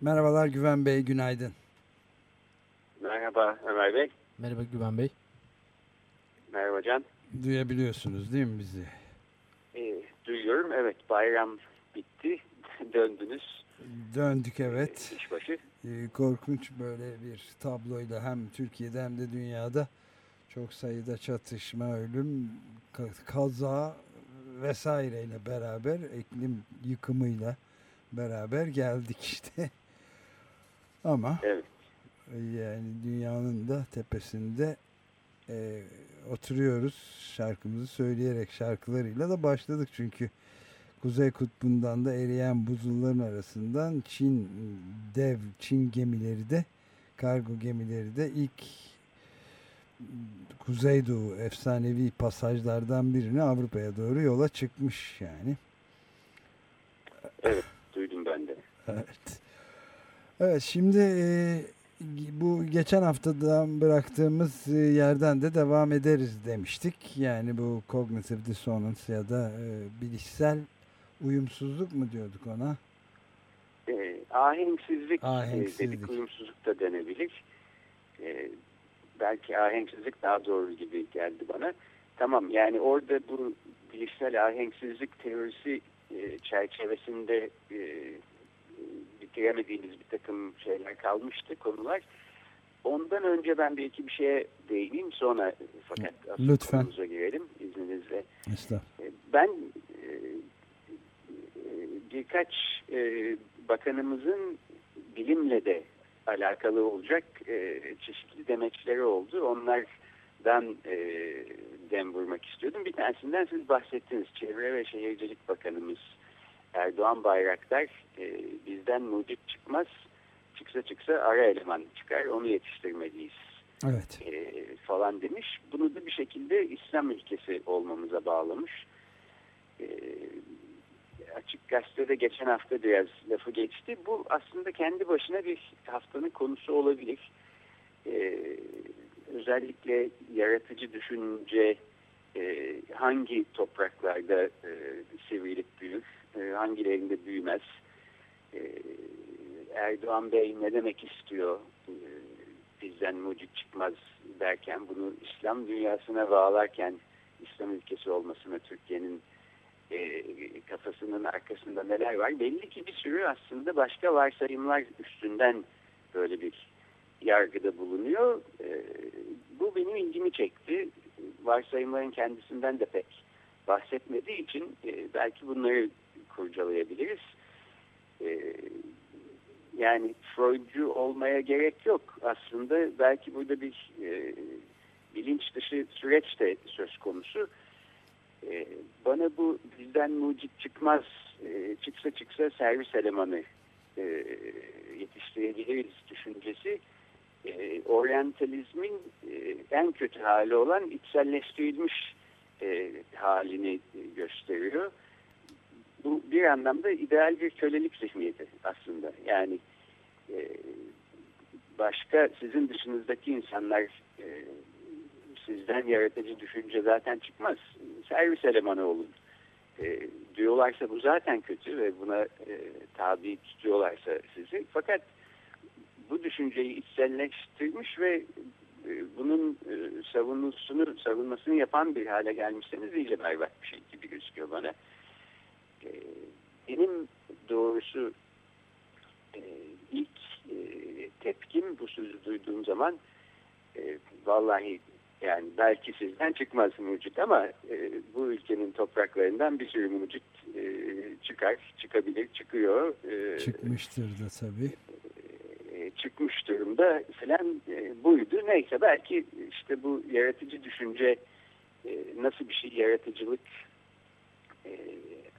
Merhabalar Güven Bey, günaydın. Merhaba Ömer Bey. Merhaba Güven Bey. Merhaba Can. Duyabiliyorsunuz değil mi bizi? E, duyuyorum. Evet bayram bitti. Döndünüz. Döndük evet. İşbaşı. E, korkunç böyle bir tabloyla hem Türkiye'de hem de dünyada çok sayıda çatışma, ölüm, kaza vesaireyle beraber iklim yıkımıyla beraber geldik işte. Ama evet. yani dünyanın da tepesinde e, oturuyoruz şarkımızı söyleyerek şarkılarıyla da başladık çünkü Kuzey Kutbu'ndan da eriyen buzulların arasından Çin dev Çin gemileri de kargo gemileri de ilk Kuzeydoğu efsanevi pasajlardan birini Avrupa'ya doğru yola çıkmış yani. Evet duydum ben de. Evet. Evet şimdi e, bu geçen haftadan bıraktığımız e, yerden de devam ederiz demiştik. Yani bu cognitive dissonance ya da e, bilişsel uyumsuzluk mu diyorduk ona? E, ahenksizlik. E, dedik uyumsuzluk da denebilir. E, belki ahenksizlik daha doğru gibi geldi bana. Tamam yani orada bu bilişsel ahenksizlik teorisi e, çerçevesinde e, bitiremediğimiz bir takım şeyler kalmıştı, konular. Ondan önce ben bir iki bir şeye değineyim sonra fakat Lütfen. girelim izninizle. Estağfurullah. Ben e, birkaç e, bakanımızın bilimle de alakalı olacak e, çeşitli demeçleri oldu. Onlardan e, dem vurmak istiyordum. Bir tanesinden siz bahsettiniz. Çevre ve Şehircilik Bakanımız Erdoğan Bayraktar e, bizden mucit çıkmaz. Çıksa çıksa ara eleman çıkar. Onu yetiştirmeliyiz. Evet. E, falan demiş. Bunu da bir şekilde İslam ülkesi olmamıza bağlamış. E, Açık Gazete'de geçen hafta biraz lafı geçti. Bu aslında kendi başına bir haftanın konusu olabilir. Ee, özellikle yaratıcı düşünce e, hangi topraklarda e, sivrilik büyür, e, hangilerinde büyümez. E, Erdoğan Bey ne demek istiyor e, bizden mucit çıkmaz derken bunu İslam dünyasına bağlarken İslam ülkesi olmasına Türkiye'nin e, kafasının arkasında neler var. Belli ki bir sürü aslında başka varsayımlar üstünden böyle bir yargıda bulunuyor. E, bu benim ilgimi çekti. Varsayımların kendisinden de pek bahsetmediği için e, belki bunları kurcalayabiliriz. E, yani Freudcu olmaya gerek yok. Aslında belki burada bir e, bilinç dışı süreç de söz konusu. E, bana bu bizden mucit çıkmaz, e, çıksa çıksa servis elemanı e, yetiştirebiliriz düşüncesi e, oryantalizmin e, en kötü hali olan içselleştirilmiş e, halini gösteriyor. Bu bir anlamda ideal bir kölelik zihniyeti aslında. Yani e, başka sizin dışınızdaki insanlar e, sizden yaratıcı düşünce zaten çıkmaz. Servis elemanı olun. E, diyorlarsa bu zaten kötü ve buna e, tabi tutuyorlarsa sizi. Fakat bu düşünceyi içselleştirmiş ve e, bunun e, savunusunu, savunmasını yapan bir hale gelmişseniz iyice berbat bir şey gibi gözüküyor bana. E, benim doğrusu ilk tepkim bu sözü duyduğum zaman vallahi yani belki sizden çıkmaz mucit ama bu ülkenin topraklarından bir sürü mucit çıkar, çıkabilir, çıkıyor. Çıkmıştır da tabii. Çıkmış durumda falan e, buydu. Neyse belki işte bu yaratıcı düşünce e, nasıl bir şey yaratıcılık e,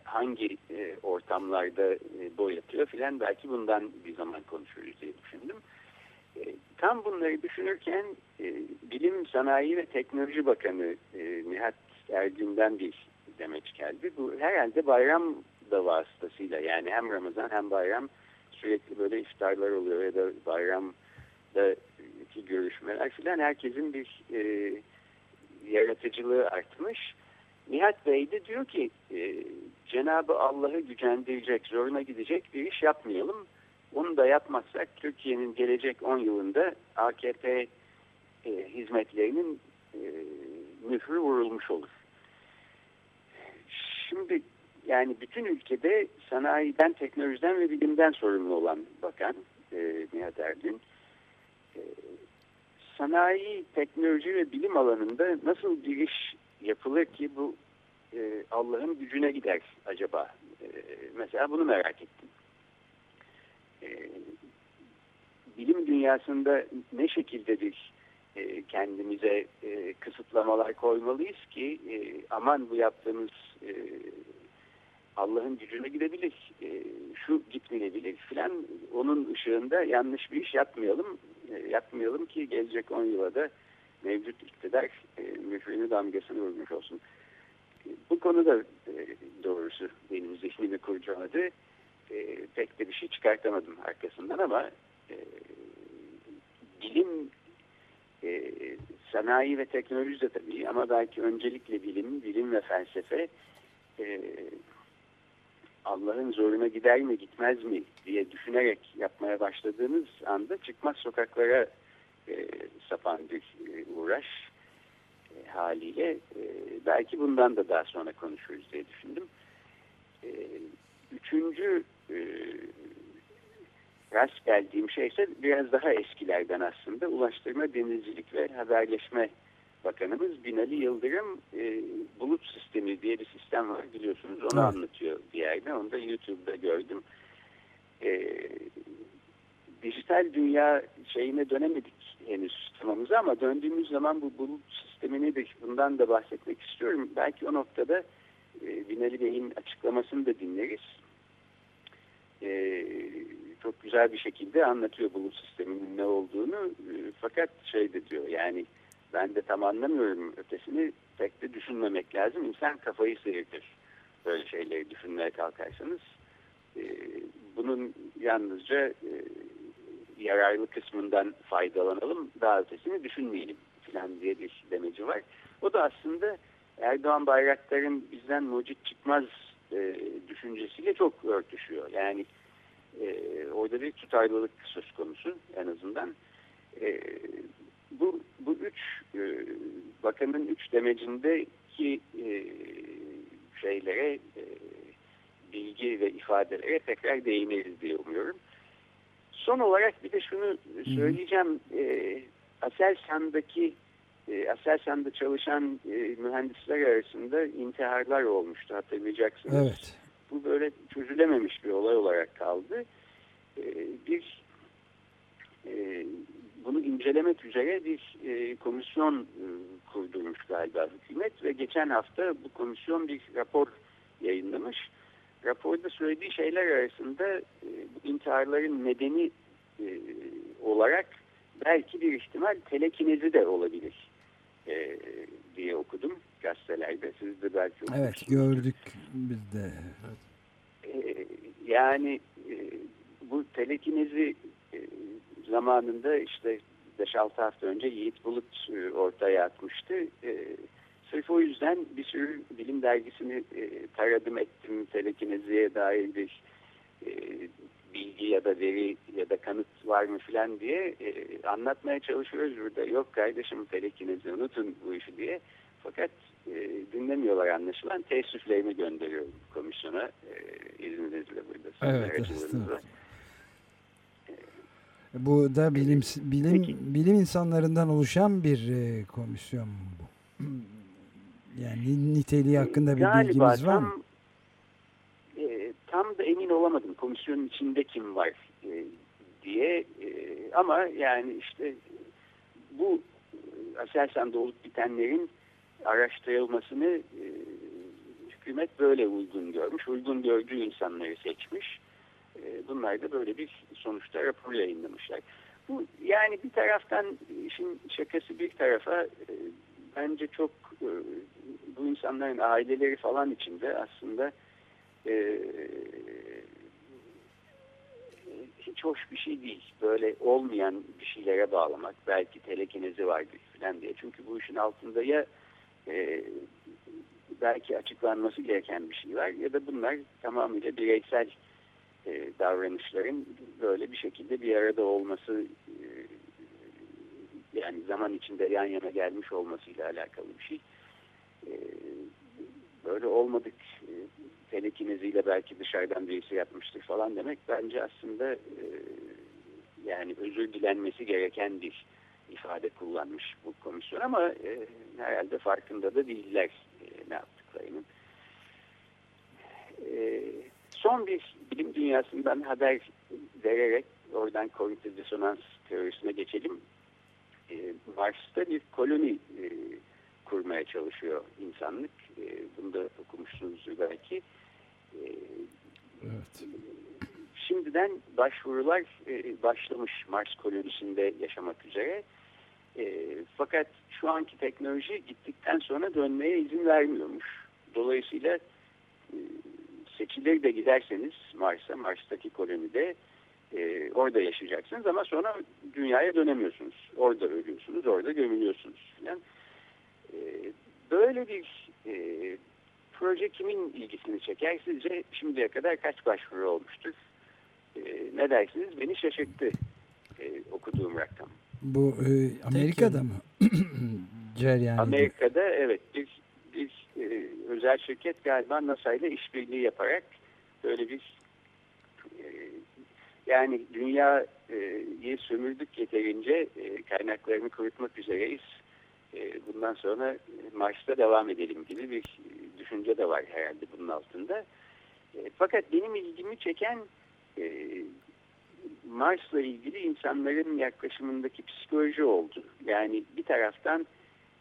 hangi e, ortamlarda e, boyatıyor filan belki bundan bir zaman konuşuruz diye düşündüm. E, tam bunları düşünürken e, Bilim, Sanayi ve Teknoloji Bakanı e, Nihat Ergün'den bir demeç geldi. Bu herhalde bayram da vasıtasıyla yani hem Ramazan hem bayram sürekli böyle iftarlar oluyor ya da bayramda ki görüşmeler filan herkesin bir e, yaratıcılığı artmış. Nihat Bey de diyor ki e, Cenab-ı Allah'ı gücendirecek, zoruna gidecek bir iş yapmayalım. Onu da yapmazsak Türkiye'nin gelecek 10 yılında AKP e, hizmetlerinin e, mührü vurulmuş olur. Şimdi yani bütün ülkede sanayiden, teknolojiden ve bilimden sorumlu olan bakan e, Nihat Ergün e, sanayi, teknoloji ve bilim alanında nasıl bir iş yapılır ki bu e, Allah'ın gücüne gider acaba? E, mesela bunu merak ettim. E, bilim dünyasında ne şekilde bir e, kendimize e, kısıtlamalar koymalıyız ki e, aman bu yaptığımız e, Allah'ın gücüne gidebilir, e, şu gitmeyebilir filan onun ışığında yanlış bir iş yapmayalım. E, yapmayalım ki gelecek 10 yıla da mevcut iktidar e, mührünü damgasını vurmuş olsun. Bu konuda e, doğrusu benim zihnimi kurcaladı. E, pek de bir şey çıkartamadım arkasından ama e, bilim sanayi ve teknoloji de tabii ama belki öncelikle bilim, bilim ve felsefe Allah'ın zoruna gider mi gitmez mi diye düşünerek yapmaya başladığınız anda çıkmaz sokaklara e, sapan bir e, uğraş e, haliyle e, belki bundan da daha sonra konuşuruz diye düşündüm. E, üçüncü e, rast geldiğim şey ise biraz daha eskilerden aslında Ulaştırma, Denizcilik ve Haberleşme Bakanımız Binali Yıldırım e, bulut sistemi diye bir sistem var biliyorsunuz onu evet. anlatıyor bir yerde onu da YouTube'da gördüm. E, dijital dünya şeyine dönemedik henüz tamamıza ama döndüğümüz zaman bu bulut sistemini de bundan da bahsetmek istiyorum. Belki o noktada e, Binali Bey'in açıklamasını da dinleriz. E, çok güzel bir şekilde anlatıyor bulut sisteminin ne olduğunu. E, fakat şey de diyor yani ben de tam anlamıyorum ötesini pek de düşünmemek lazım. İnsan kafayı sıyırtır böyle şeyleri düşünmeye kalkarsanız. E, bunun yalnızca e, yararlı kısmından faydalanalım daha ötesini düşünmeyelim falan diye bir demeci var. O da aslında Erdoğan Bayraktar'ın bizden mucit çıkmaz e, düşüncesiyle çok örtüşüyor. Yani e, orada bir tutarlılık söz konusu en azından. E, bu, bu üç e, bakanın üç demecindeki e, şeylere e, bilgi ve ifadelere tekrar değiniriz diye umuyorum. Son olarak bir de şunu söyleyeceğim. E, Aselsan'daki e, Aselsan'da çalışan e, mühendisler arasında intiharlar olmuştu hatırlayacaksınız. Evet. Bu böyle çözülememiş bir olay olarak kaldı. E, bir incelemek üzere bir e, komisyon e, kurdurmuş galiba hükümet ve geçen hafta bu komisyon bir rapor yayınlamış. Raporda söylediği şeyler arasında e, intiharların nedeni e, olarak belki bir ihtimal telekinezi de olabilir e, diye okudum gazetelerde. Siz de belki Evet gördük biz de. E, yani e, bu telekinezi e, zamanında işte 5-6 hafta önce Yiğit Bulut e, ortaya atmıştı. E, sırf o yüzden bir sürü bilim dergisini e, taradım ettim telekineziye dair bir bilgi ya da veri ya da kanıt var mı filan diye e, anlatmaya çalışıyoruz burada. Yok kardeşim telekinezi unutun bu işi diye. Fakat e, dinlemiyorlar anlaşılan. Teessüflerimi gönderiyorum komisyona e, izninizle burada. Evet, bu da bilim bilim Peki. bilim insanlarından oluşan bir e, komisyon bu. Yani niteliği hakkında bir Galiba bilgimiz var mı? E, tam da emin olamadım komisyonun içinde kim var e, diye e, ama yani işte bu Aselsan'da olup bitenlerin araştırılmasını e, hükümet böyle uygun görmüş. Uygun gördüğü insanları seçmiş. E, bunlar da böyle bir sonuçta rapor yayınlamışlar. Bu yani bir taraftan işin şakası bir tarafa e, bence çok e, bu insanların aileleri falan içinde aslında e, hiç hoş bir şey değil. Böyle olmayan bir şeylere bağlamak. Belki telekinezi vardır falan diye. Çünkü bu işin altında ya e, belki açıklanması gereken bir şey var ya da bunlar tamamıyla bireysel e, davranışların böyle bir şekilde bir arada olması e, yani zaman içinde yan yana gelmiş olmasıyla alakalı bir şey. E, böyle olmadık e, telekineziyle belki dışarıdan birisi yapmıştır falan demek bence aslında e, yani özür dilenmesi gereken bir ifade kullanmış bu komisyon ama e, herhalde farkında da değiller e, ne yaptıklarının. E, son bir bilim dünyasından haber vererek oradan kognitif disonans teorisine geçelim. E, Mars'ta bir koloni e, kurmaya çalışıyor insanlık. E, bunu da okumuşsunuzdur belki. E, evet. Şimdiden başvurular e, başlamış Mars kolonisinde yaşamak üzere. E, fakat şu anki teknoloji gittikten sonra dönmeye izin vermiyormuş. Dolayısıyla e, seçilir de giderseniz Mars'a, Mars'taki kolonide e, orada yaşayacaksınız ama sonra dünyaya dönemiyorsunuz. Orada ölüyorsunuz, orada gömülüyorsunuz falan. E, böyle bir e, proje kimin ilgisini çeker? Sizce şimdiye kadar kaç başvuru olmuştur? E, ne dersiniz? Beni şaşırttı e, okuduğum rakam. Bu e, Amerika'da mı? Amerika'da evet bir, bir e, özel şirket galiba NASA ile işbirliği yaparak böyle bir e, yani dünyayı sömürdük yeterince e, kaynaklarını kurutmak üzereyiz. E, bundan sonra Mars'ta devam edelim gibi bir düşünce de var herhalde bunun altında. Fakat benim ilgimi çeken e, Mars'la ilgili insanların yaklaşımındaki psikoloji oldu. Yani bir taraftan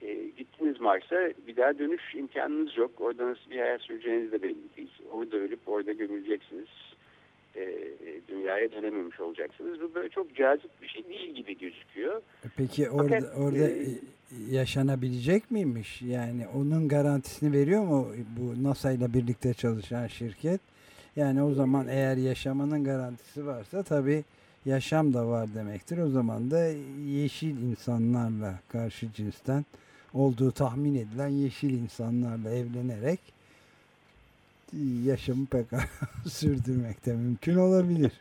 e, gittiniz Mars'a bir daha dönüş imkanınız yok. Orada nasıl bir hayat süreceğiniz de belli değil. Orada ölüp orada gömüleceksiniz. E, dünyaya dönememiş olacaksınız. Bu böyle çok cazip bir şey değil gibi gözüküyor. Peki orada Fakat, orada e, yaşanabilecek miymiş? Yani onun garantisini veriyor mu bu NASA ile birlikte çalışan şirket? Yani o zaman eğer yaşamanın garantisi varsa tabii yaşam da var demektir. O zaman da yeşil insanlarla karşı cinsten olduğu tahmin edilen yeşil insanlarla evlenerek yaşamı pek sürdürmek de mümkün olabilir.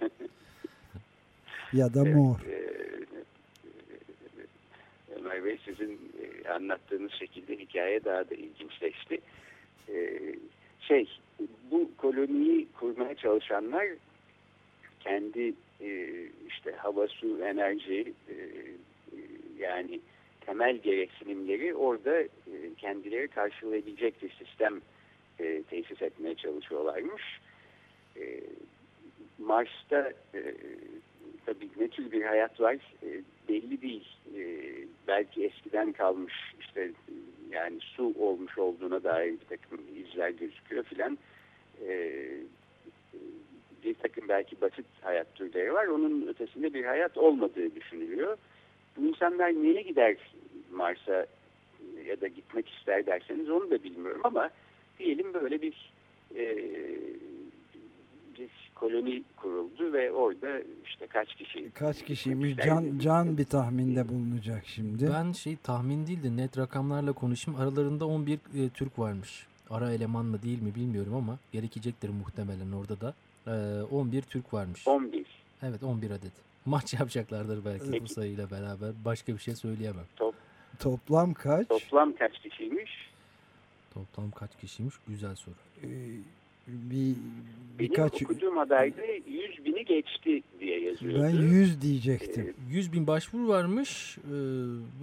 ya da mor. Evet, Ömer Bey sizin anlattığınız şekilde hikaye daha da ilginçleşti. Şey, bu koloniyi kurmaya çalışanlar kendi e, işte hava, su, enerji e, yani temel gereksinimleri orada e, kendileri karşılayabilecek bir sistem e, tesis etmeye çalışıyorlarmış. E, Mars'ta tabii ne tür bir hayat var belli değil. Belki eskiden kalmış işte yani su olmuş olduğuna dair bir takım izler gözüküyor filan. Bir takım belki basit hayat türleri var. Onun ötesinde bir hayat olmadığı düşünülüyor. Bu insanlar niye gider Mars'a ya da gitmek ister derseniz onu da bilmiyorum ama diyelim böyle bir e, bir koloni kuruldu ve orada işte kaç kişi kaç kişiymiş can can bir tahminde bulunacak şimdi. Ben şey tahmin değil de net rakamlarla konuşayım. Aralarında 11 e, Türk varmış. Ara eleman mı değil mi bilmiyorum ama gerekecektir muhtemelen orada da. 11 ee, Türk varmış. 11. Evet 11 adet. Maç yapacaklardır belki Peki. bu sayıyla beraber. Başka bir şey söyleyemem. Top, toplam kaç? Toplam kaç kişiymiş? Toplam kaç kişiymiş? Güzel soru. Ee, bir, birkaç... Benim okuduğum haberde 100 bini geçti diye yazıyordu. Ben 100 diyecektim. Ee, 100 bin başvuru varmış e,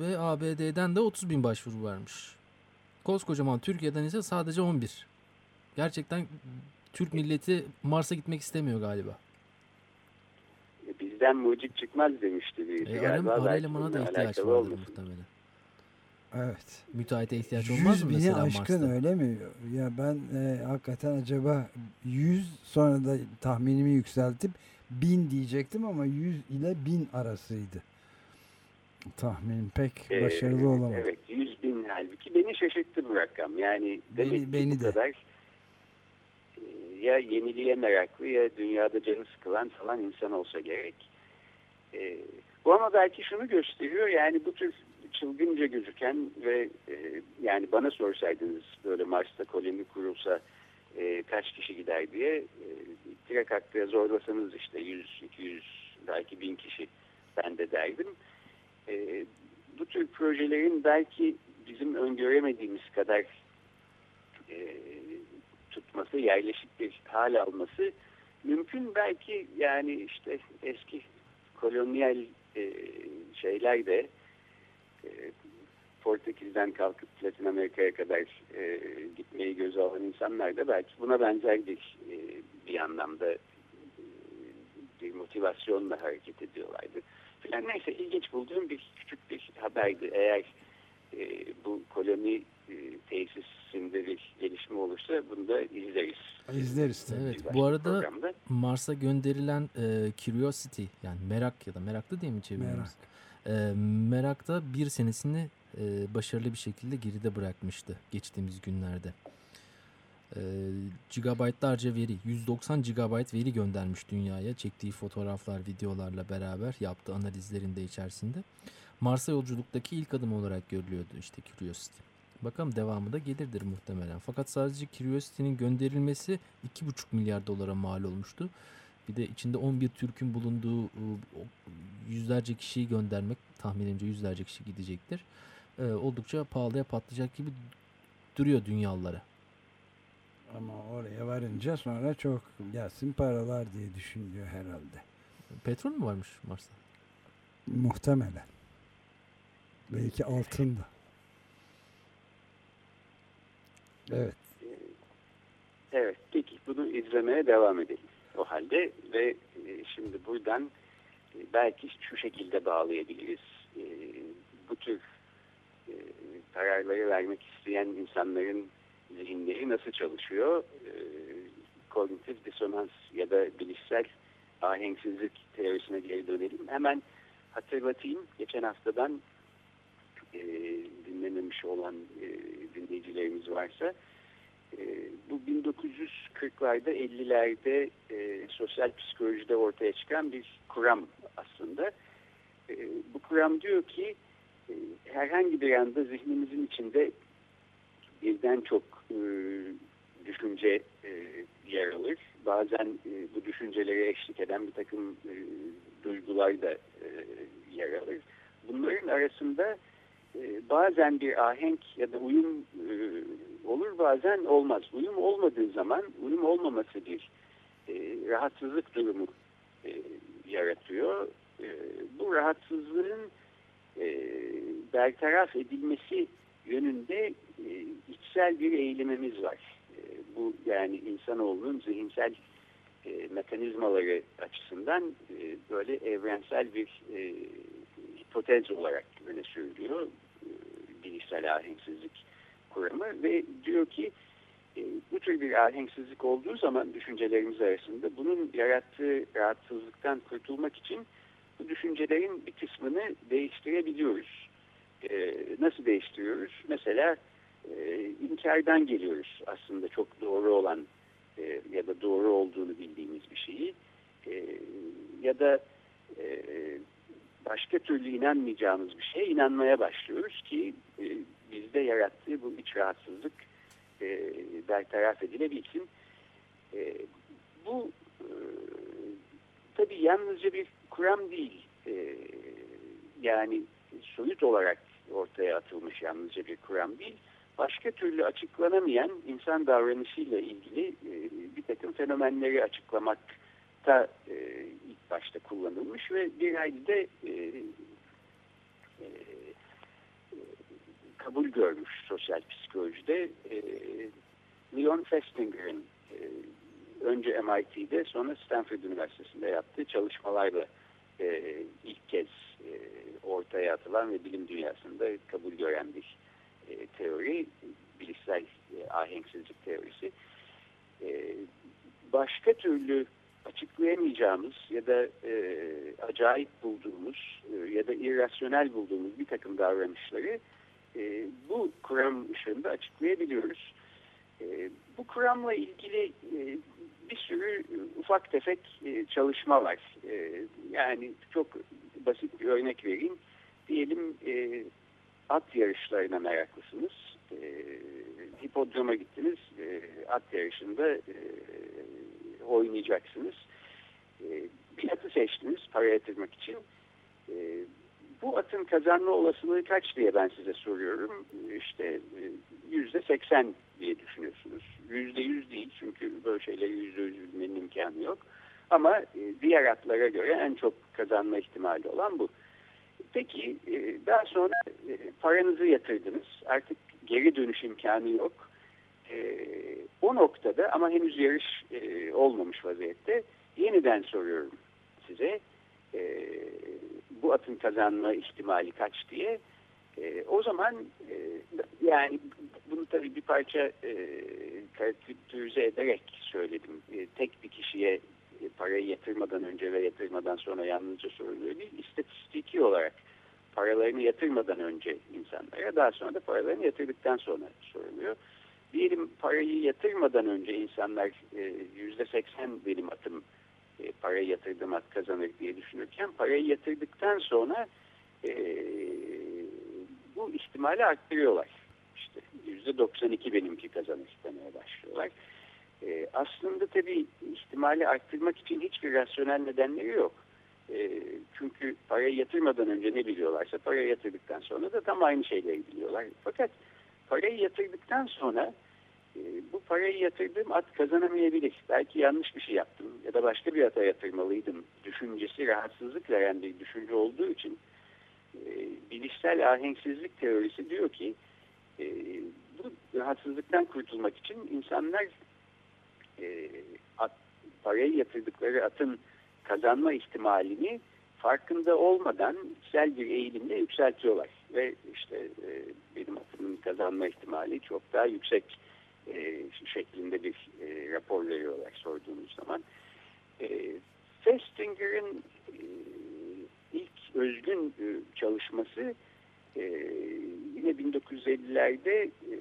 ve ABD'den de 30 bin başvuru varmış. Koskocaman Türkiye'den ise sadece 11. Gerçekten Türk milleti Mars'a gitmek istemiyor galiba. Bizden mucit çıkmaz demişti birisi. E, galiba ara elemana da ihtiyaç vardır muhtemelen. Evet. Müteahhite ihtiyaç olmaz 100 mı mesela aşkın Mars'ta? öyle mi? Ya ben e, hakikaten acaba 100 sonra da tahminimi yükseltip 1000 diyecektim ama 100 ile 1000 arasıydı. Tahminim pek Ee, başarılı olamadı. Evet 100 bin halbuki beni şaşırttı bu rakam. Yani demek Beni- ki beni bu de. kadar e, ya yeniliğe meraklı ya dünyada canı sıkılan falan insan olsa gerek. E, bu ama belki şunu gösteriyor yani bu tür çılgınca gözüken ve e, yani bana sorsaydınız böyle Mars'ta koloni kurulsa e, kaç kişi gider diye e, direkt aklıya zorlasanız işte 100, 200 belki 1000 kişi ben de derdim. E, bu tür projelerin belki bizim öngöremediğimiz kadar e, tutması, yerleşik bir hal alması mümkün. Belki yani işte eski kolonyal e, şeyler de e, Portekiz'den kalkıp Latin Amerika'ya kadar e, gitmeyi göze alan insanlar da belki buna benzer bir, e, bir anlamda e, bir motivasyonla hareket ediyorlardı. Falan neyse ilginç bulduğum bir küçük bir haberdi. Eğer e, bu koloni tesisinde bir gelişme olursa bunu da izleriz. İzleriz tabii. Evet, bu arada programda. Mars'a gönderilen e, Curiosity yani merak ya da meraklı diye mi çeviriyoruz? Merak. E, merakta bir senesini e, başarılı bir şekilde geride bırakmıştı geçtiğimiz günlerde. E, gigabaytlarca veri, 190 gigabayt veri göndermiş dünyaya çektiği fotoğraflar, videolarla beraber yaptığı analizlerin de içerisinde. Mars'a yolculuktaki ilk adım olarak görülüyordu işte Curiosity. Bakalım devamı da gelirdir muhtemelen. Fakat sadece Curiosity'nin gönderilmesi 2,5 milyar dolara mal olmuştu. Bir de içinde 11 Türk'ün bulunduğu e, yüzlerce kişiyi göndermek tahminimce yüzlerce kişi gidecektir. E, oldukça pahalıya patlayacak gibi duruyor dünyalara. Ama oraya varınca sonra çok gelsin paralar diye düşünüyor herhalde. Petrol mü varmış Mars'ta? Muhtemelen. Belki altın da. Evet. Evet, peki bunu izlemeye devam edelim o halde ve e, şimdi buradan e, belki şu şekilde bağlayabiliriz. E, bu tür kararları vermek isteyen insanların zihinleri nasıl çalışıyor? Kognitif disonans ya da bilişsel ahenksizlik teorisine geri dönelim. Hemen hatırlatayım. Geçen haftadan dinlememiş olan e, dinleyicilerimiz varsa e, bu 1940'larda 50'lerde e, sosyal psikolojide ortaya çıkan bir kuram aslında. E, bu kuram diyor ki e, herhangi bir anda zihnimizin içinde birden çok e, düşünce e, yer alır. Bazen e, bu düşüncelere eşlik eden bir takım e, duygular da e, yer alır. Bunların arasında e, bazen bir ahenk ya da uyum e, olur bazen olmaz. Uyum olmadığı zaman uyum olmaması bir e, rahatsızlık durumu yaratıyor. Bu rahatsızlığın bertaraf edilmesi yönünde içsel bir eğilimimiz var. Bu yani insanoğlunun zihinsel mekanizmaları açısından böyle evrensel bir e, olarak öne sürülüyor bilişsel ahenksizlik kuramı ve diyor ki e, bu tür bir ahenksizlik olduğu zaman düşüncelerimiz arasında bunun yarattığı rahatsızlıktan kurtulmak için bu düşüncelerin bir kısmını değiştirebiliyoruz. E, nasıl değiştiriyoruz? Mesela e, inkardan geliyoruz aslında çok doğru olan ya da doğru olduğunu bildiğimiz bir şeyi ya da başka türlü inanmayacağımız bir şeye inanmaya başlıyoruz ki e, bizde yarattığı bu iç rahatsızlık e, bertaraf edilebilsin. E, bu e, tabii yalnızca bir kuram değil. E, yani soyut olarak ortaya atılmış yalnızca bir kuram değil. Başka türlü açıklanamayan insan davranışıyla ilgili e, bir takım fenomenleri açıklamakta e, başta kullanılmış ve halde e, e, kabul görmüş sosyal psikolojide. E, Leon Festinger'in e, önce MIT'de sonra Stanford Üniversitesi'nde yaptığı çalışmalarla e, ilk kez e, or, ortaya atılan ve bilim dünyasında kabul gören bir e, teori, bilişsel e, ahenksizlik teorisi. E, başka türlü açıklayamayacağımız ya da e, acayip bulduğumuz e, ya da irrasyonel bulduğumuz bir takım davranışları e, bu kuram ışığında açıklayabiliyoruz. E, bu kuramla ilgili e, bir sürü ufak tefek e, çalışma var. E, yani çok basit bir örnek vereyim. Diyelim e, at yarışlarına meraklısınız. E, hipodroma gittiniz. E, at yarışında e, oynayacaksınız. E, bir atı seçtiniz para yatırmak için. E, bu atın kazanma olasılığı kaç diye ben size soruyorum. İşte yüzde seksen diye düşünüyorsunuz. Yüzde yüz değil çünkü böyle şeyleri yüzde yüz bilmenin imkanı yok. Ama diğer atlara göre en çok kazanma ihtimali olan bu. Peki daha sonra paranızı yatırdınız. Artık geri dönüş imkanı yok. O noktada ama henüz yarış olmamış vaziyette yeniden soruyorum size bu atın kazanma ihtimali kaç diye. E, o zaman e, yani bunu tabii bir parça e, karikatürize ederek söyledim. E, tek bir kişiye e, parayı yatırmadan önce ve yatırmadan sonra yalnızca soruluyor değil. İstatistiki olarak paralarını yatırmadan önce insanlara daha sonra da paralarını yatırdıktan sonra soruluyor. Diyelim parayı yatırmadan önce insanlar yüzde seksen benim atım e, parayı yatırdığım at kazanır diye düşünürken parayı yatırdıktan sonra e, bu ihtimali arttırıyorlar. İşte yüzde 92 benimki kazanır demeye başlıyorlar. E, aslında tabii ihtimali arttırmak için hiçbir rasyonel nedenleri yok. E, çünkü parayı yatırmadan önce ne biliyorlarsa parayı yatırdıktan sonra da tam aynı şeyleri biliyorlar. Fakat parayı yatırdıktan sonra e, bu parayı yatırdığım at kazanamayabilir. Belki yanlış bir şey yaptım ya da başka bir ata yatırmalıydım. Düşüncesi rahatsızlık veren bir düşünce olduğu için e, bilişsel ahenksizlik teorisi diyor ki e, bu rahatsızlıktan kurtulmak için insanlar e, at, parayı yatırdıkları atın kazanma ihtimalini farkında olmadan içsel bir eğilimle yükseltiyorlar. Ve işte e, benim atımın kazanma ihtimali çok daha yüksek e, şeklinde bir e, rapor veriyorlar sorduğunuz zaman. E, Festinger'ın e, ilk özgün e, çalışması e, yine 1950'lerde e,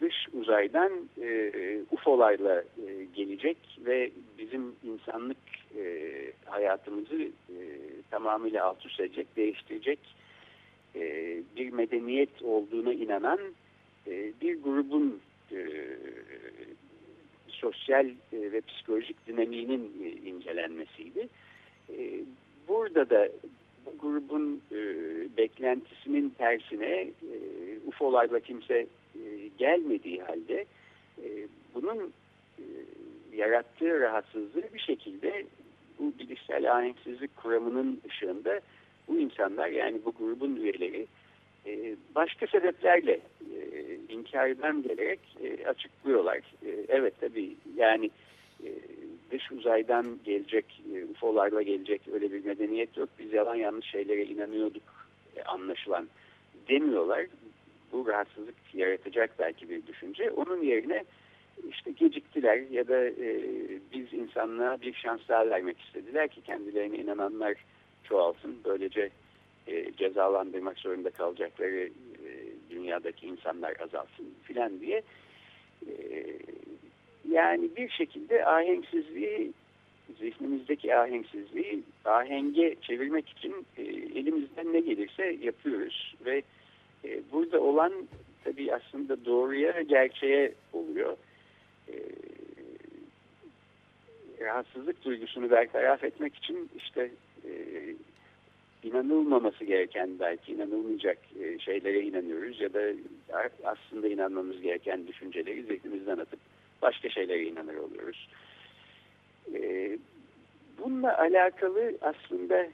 dış uzaydan e, UFO'larla e, gelecek ve bizim insanlık e, hayatımızı e, tamamıyla alt üst edecek, değiştirecek e, bir medeniyet olduğuna inanan e, bir grubun e, sosyal e, ve psikolojik dinamiğinin e, incelenmesiydi. Burada da bu grubun beklentisinin tersine e, UFO'larla kimse gelmediği halde bunun yarattığı rahatsızlığı bir şekilde bu bilişsel ahenksizlik kuramının ışığında bu insanlar yani bu grubun üyeleri başka sebeplerle e, inkardan gelerek e, açıklıyorlar. evet tabii yani dış uzaydan gelecek, UFO'larla gelecek öyle bir medeniyet yok. Biz yalan yanlış şeylere inanıyorduk anlaşılan demiyorlar. Bu rahatsızlık yaratacak belki bir düşünce. Onun yerine işte geciktiler ya da e, biz insanlığa bir şans daha vermek istediler ki kendilerine inananlar çoğalsın. Böylece e, cezalandırmak zorunda kalacakları e, dünyadaki insanlar azalsın filan diye e, yani bir şekilde ahenksizliği zihnimizdeki ahenksizliği ahenge çevirmek için e, elimizden ne gelirse yapıyoruz ve e, burada olan tabii aslında doğruya gerçeğe oluyor. Rahatsızlık duygusunu bertaraf etmek için işte inanılmaması gereken belki inanılmayacak e, şeylere inanıyoruz ya da aslında inanmamız gereken düşünceleri zihnimizden atıp başka şeylere inanır oluyoruz. E, bununla alakalı aslında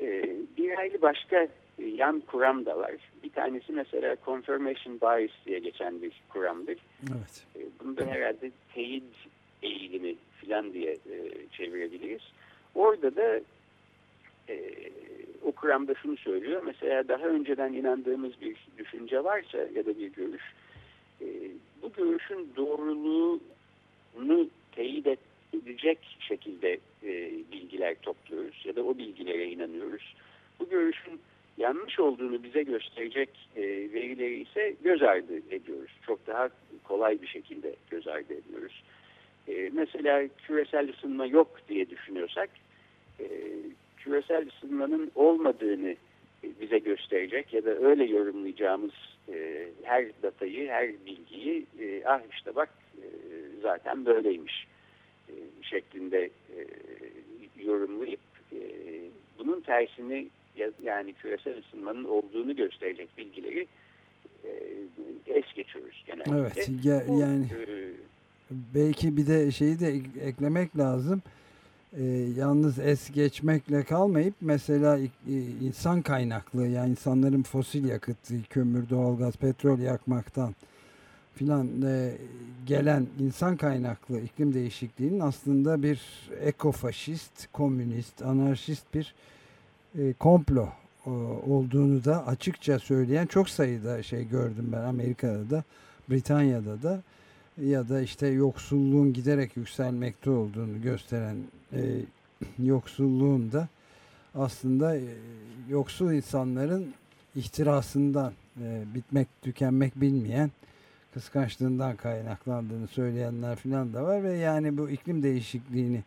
e, bir hayli başka yan kuram da var. Bir tanesi mesela confirmation bias diye geçen bir kuramdır. Evet. Bunu herhalde teyit eğilimi falan diye çevirebiliriz. Orada da o kuramda şunu söylüyor. Mesela daha önceden inandığımız bir düşünce varsa ya da bir görüş e, bu görüşün doğruluğunu teyit edecek şekilde e, bilgiler topluyoruz ya da o bilgilere inanıyoruz. Bu görüşün yanlış olduğunu bize gösterecek e, verileri ise göz ardı ediyoruz. Çok daha kolay bir şekilde göz ardı ediyoruz. E, mesela küresel ısınma yok diye düşünüyorsak e, küresel ısınmanın olmadığını bize gösterecek ya da öyle yorumlayacağımız e, her datayı, her bilgiyi e, ah işte bak e, zaten böyleymiş e, şeklinde e, yorumlayıp e, bunun tersini yani küresel ısınmanın olduğunu gösterecek bilgileri e, es geçiyoruz genelde. Evet yani e, belki bir de şeyi de eklemek lazım. E, yalnız es geçmekle kalmayıp mesela e, insan kaynaklı yani insanların fosil yakıt, kömür, doğalgaz, petrol yakmaktan filan e, gelen insan kaynaklı iklim değişikliğinin aslında bir ekofaşist, komünist, anarşist bir e, komplo e, olduğunu da açıkça söyleyen çok sayıda şey gördüm ben Amerika'da da, Britanya'da da ya da işte yoksulluğun giderek yükselmekte olduğunu gösteren e, yoksulluğun da aslında e, yoksul insanların ihtirasından e, bitmek tükenmek bilmeyen kıskançlığından kaynaklandığını söyleyenler filan da var ve yani bu iklim değişikliğini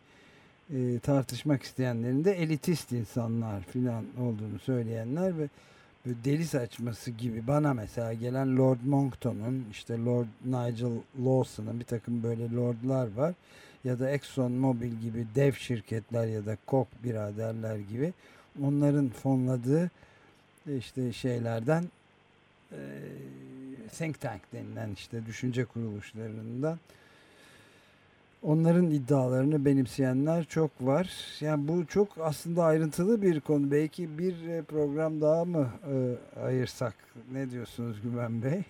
e, tartışmak isteyenlerin de elitist insanlar filan olduğunu söyleyenler ve deli saçması gibi bana mesela gelen Lord Monckton'un işte Lord Nigel Lawson'ın bir takım böyle lordlar var. Ya da Exxon Mobil gibi dev şirketler ya da Koch biraderler gibi onların fonladığı işte şeylerden e, think tank denilen işte düşünce kuruluşlarından onların iddialarını benimseyenler çok var. Yani bu çok aslında ayrıntılı bir konu. Belki bir e, program daha mı e, ayırsak? Ne diyorsunuz Güven Bey?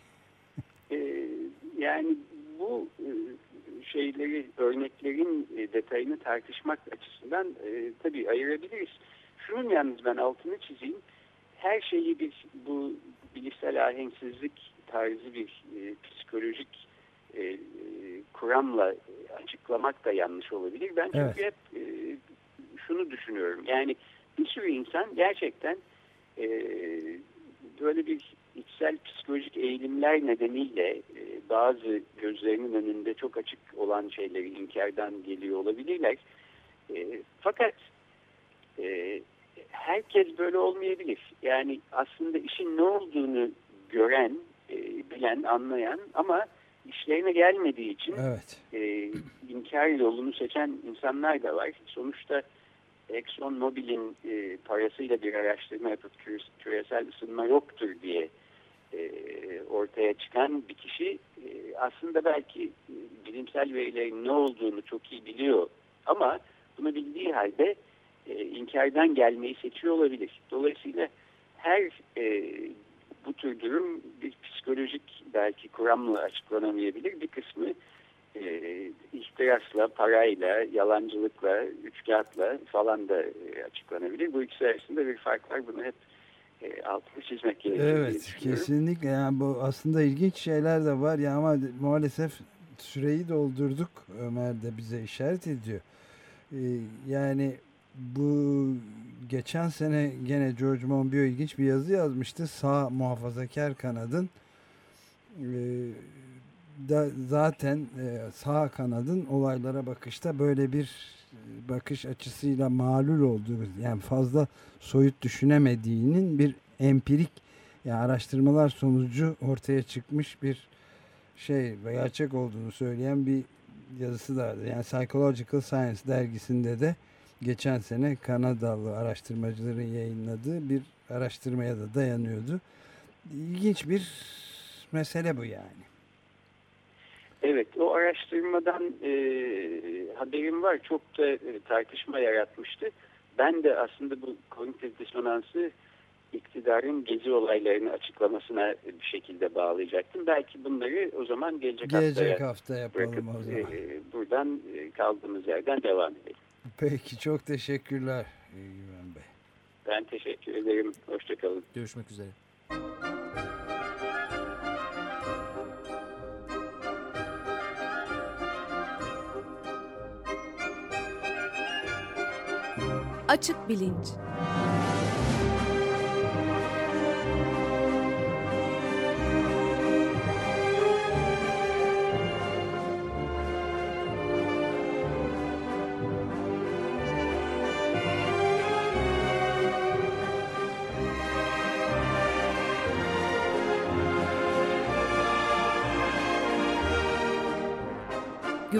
E, yani bu e, şeyleri, örneklerin detayını tartışmak açısından e, tabii ayırabiliriz. Şunun yalnız ben altını çizeyim. Her şeyi bir bu bilişsel ahenksizlik tarzı bir e, psikolojik e, kuramla açıklamak da yanlış olabilir. Ben çünkü evet. hep e, şunu düşünüyorum. Yani bir sürü insan gerçekten e, böyle bir içsel psikolojik eğilimler nedeniyle e, bazı gözlerinin önünde çok açık olan şeyleri inkardan geliyor olabilirler. E, fakat e, herkes böyle olmayabilir. Yani aslında işin ne olduğunu gören, e, bilen, anlayan ama işlerine gelmediği için evet. e, inkar yolunu seçen insanlar da var. Sonuçta Exxon Mobil'in e, parasıyla bir araştırma yapıp küresel ısınma yoktur diye e, ortaya çıkan bir kişi e, aslında belki e, bilimsel verilerin ne olduğunu çok iyi biliyor ama bunu bildiği halde e, inkardan gelmeyi seçiyor olabilir. Dolayısıyla her e, bu tür durum bir psikolojik belki kuramla açıklanamayabilir. Bir kısmı e, ihtirasla, parayla, yalancılıkla, üçkağıtla falan da e, açıklanabilir. Bu ikisi arasında bir fark var. Bunu hep e, altını çizmek gerekiyor. Evet, kesinlikle. Yani bu aslında ilginç şeyler de var ya ama maalesef süreyi doldurduk. Ömer de bize işaret ediyor. Ee, yani bu geçen sene gene George Monbiot ilginç bir yazı yazmıştı. Sağ muhafazakar kanadın e, da zaten e, sağ kanadın olaylara bakışta böyle bir bakış açısıyla malul olduğu yani fazla soyut düşünemediğinin bir empirik yani araştırmalar sonucu ortaya çıkmış bir şey gerçek olduğunu söyleyen bir yazısı da vardı. Yani Psychological Science dergisinde de geçen sene Kanadalı araştırmacıların yayınladığı bir araştırmaya da dayanıyordu. İlginç bir mesele bu yani. Evet o araştırmadan e, haberim var. Çok da e, tartışma yaratmıştı. Ben de aslında bu kognitif disonansı iktidarın gezi olaylarını açıklamasına bir şekilde bağlayacaktım. Belki bunları o zaman gelecek, gelecek haftaya hafta yapalım bırakıp, o zaman. E, buradan e, kaldığımız yerden devam edelim. Peki çok teşekkürler Güven Bey. Ben teşekkür ederim. Hoşçakalın. Görüşmek üzere. Açık bilinç.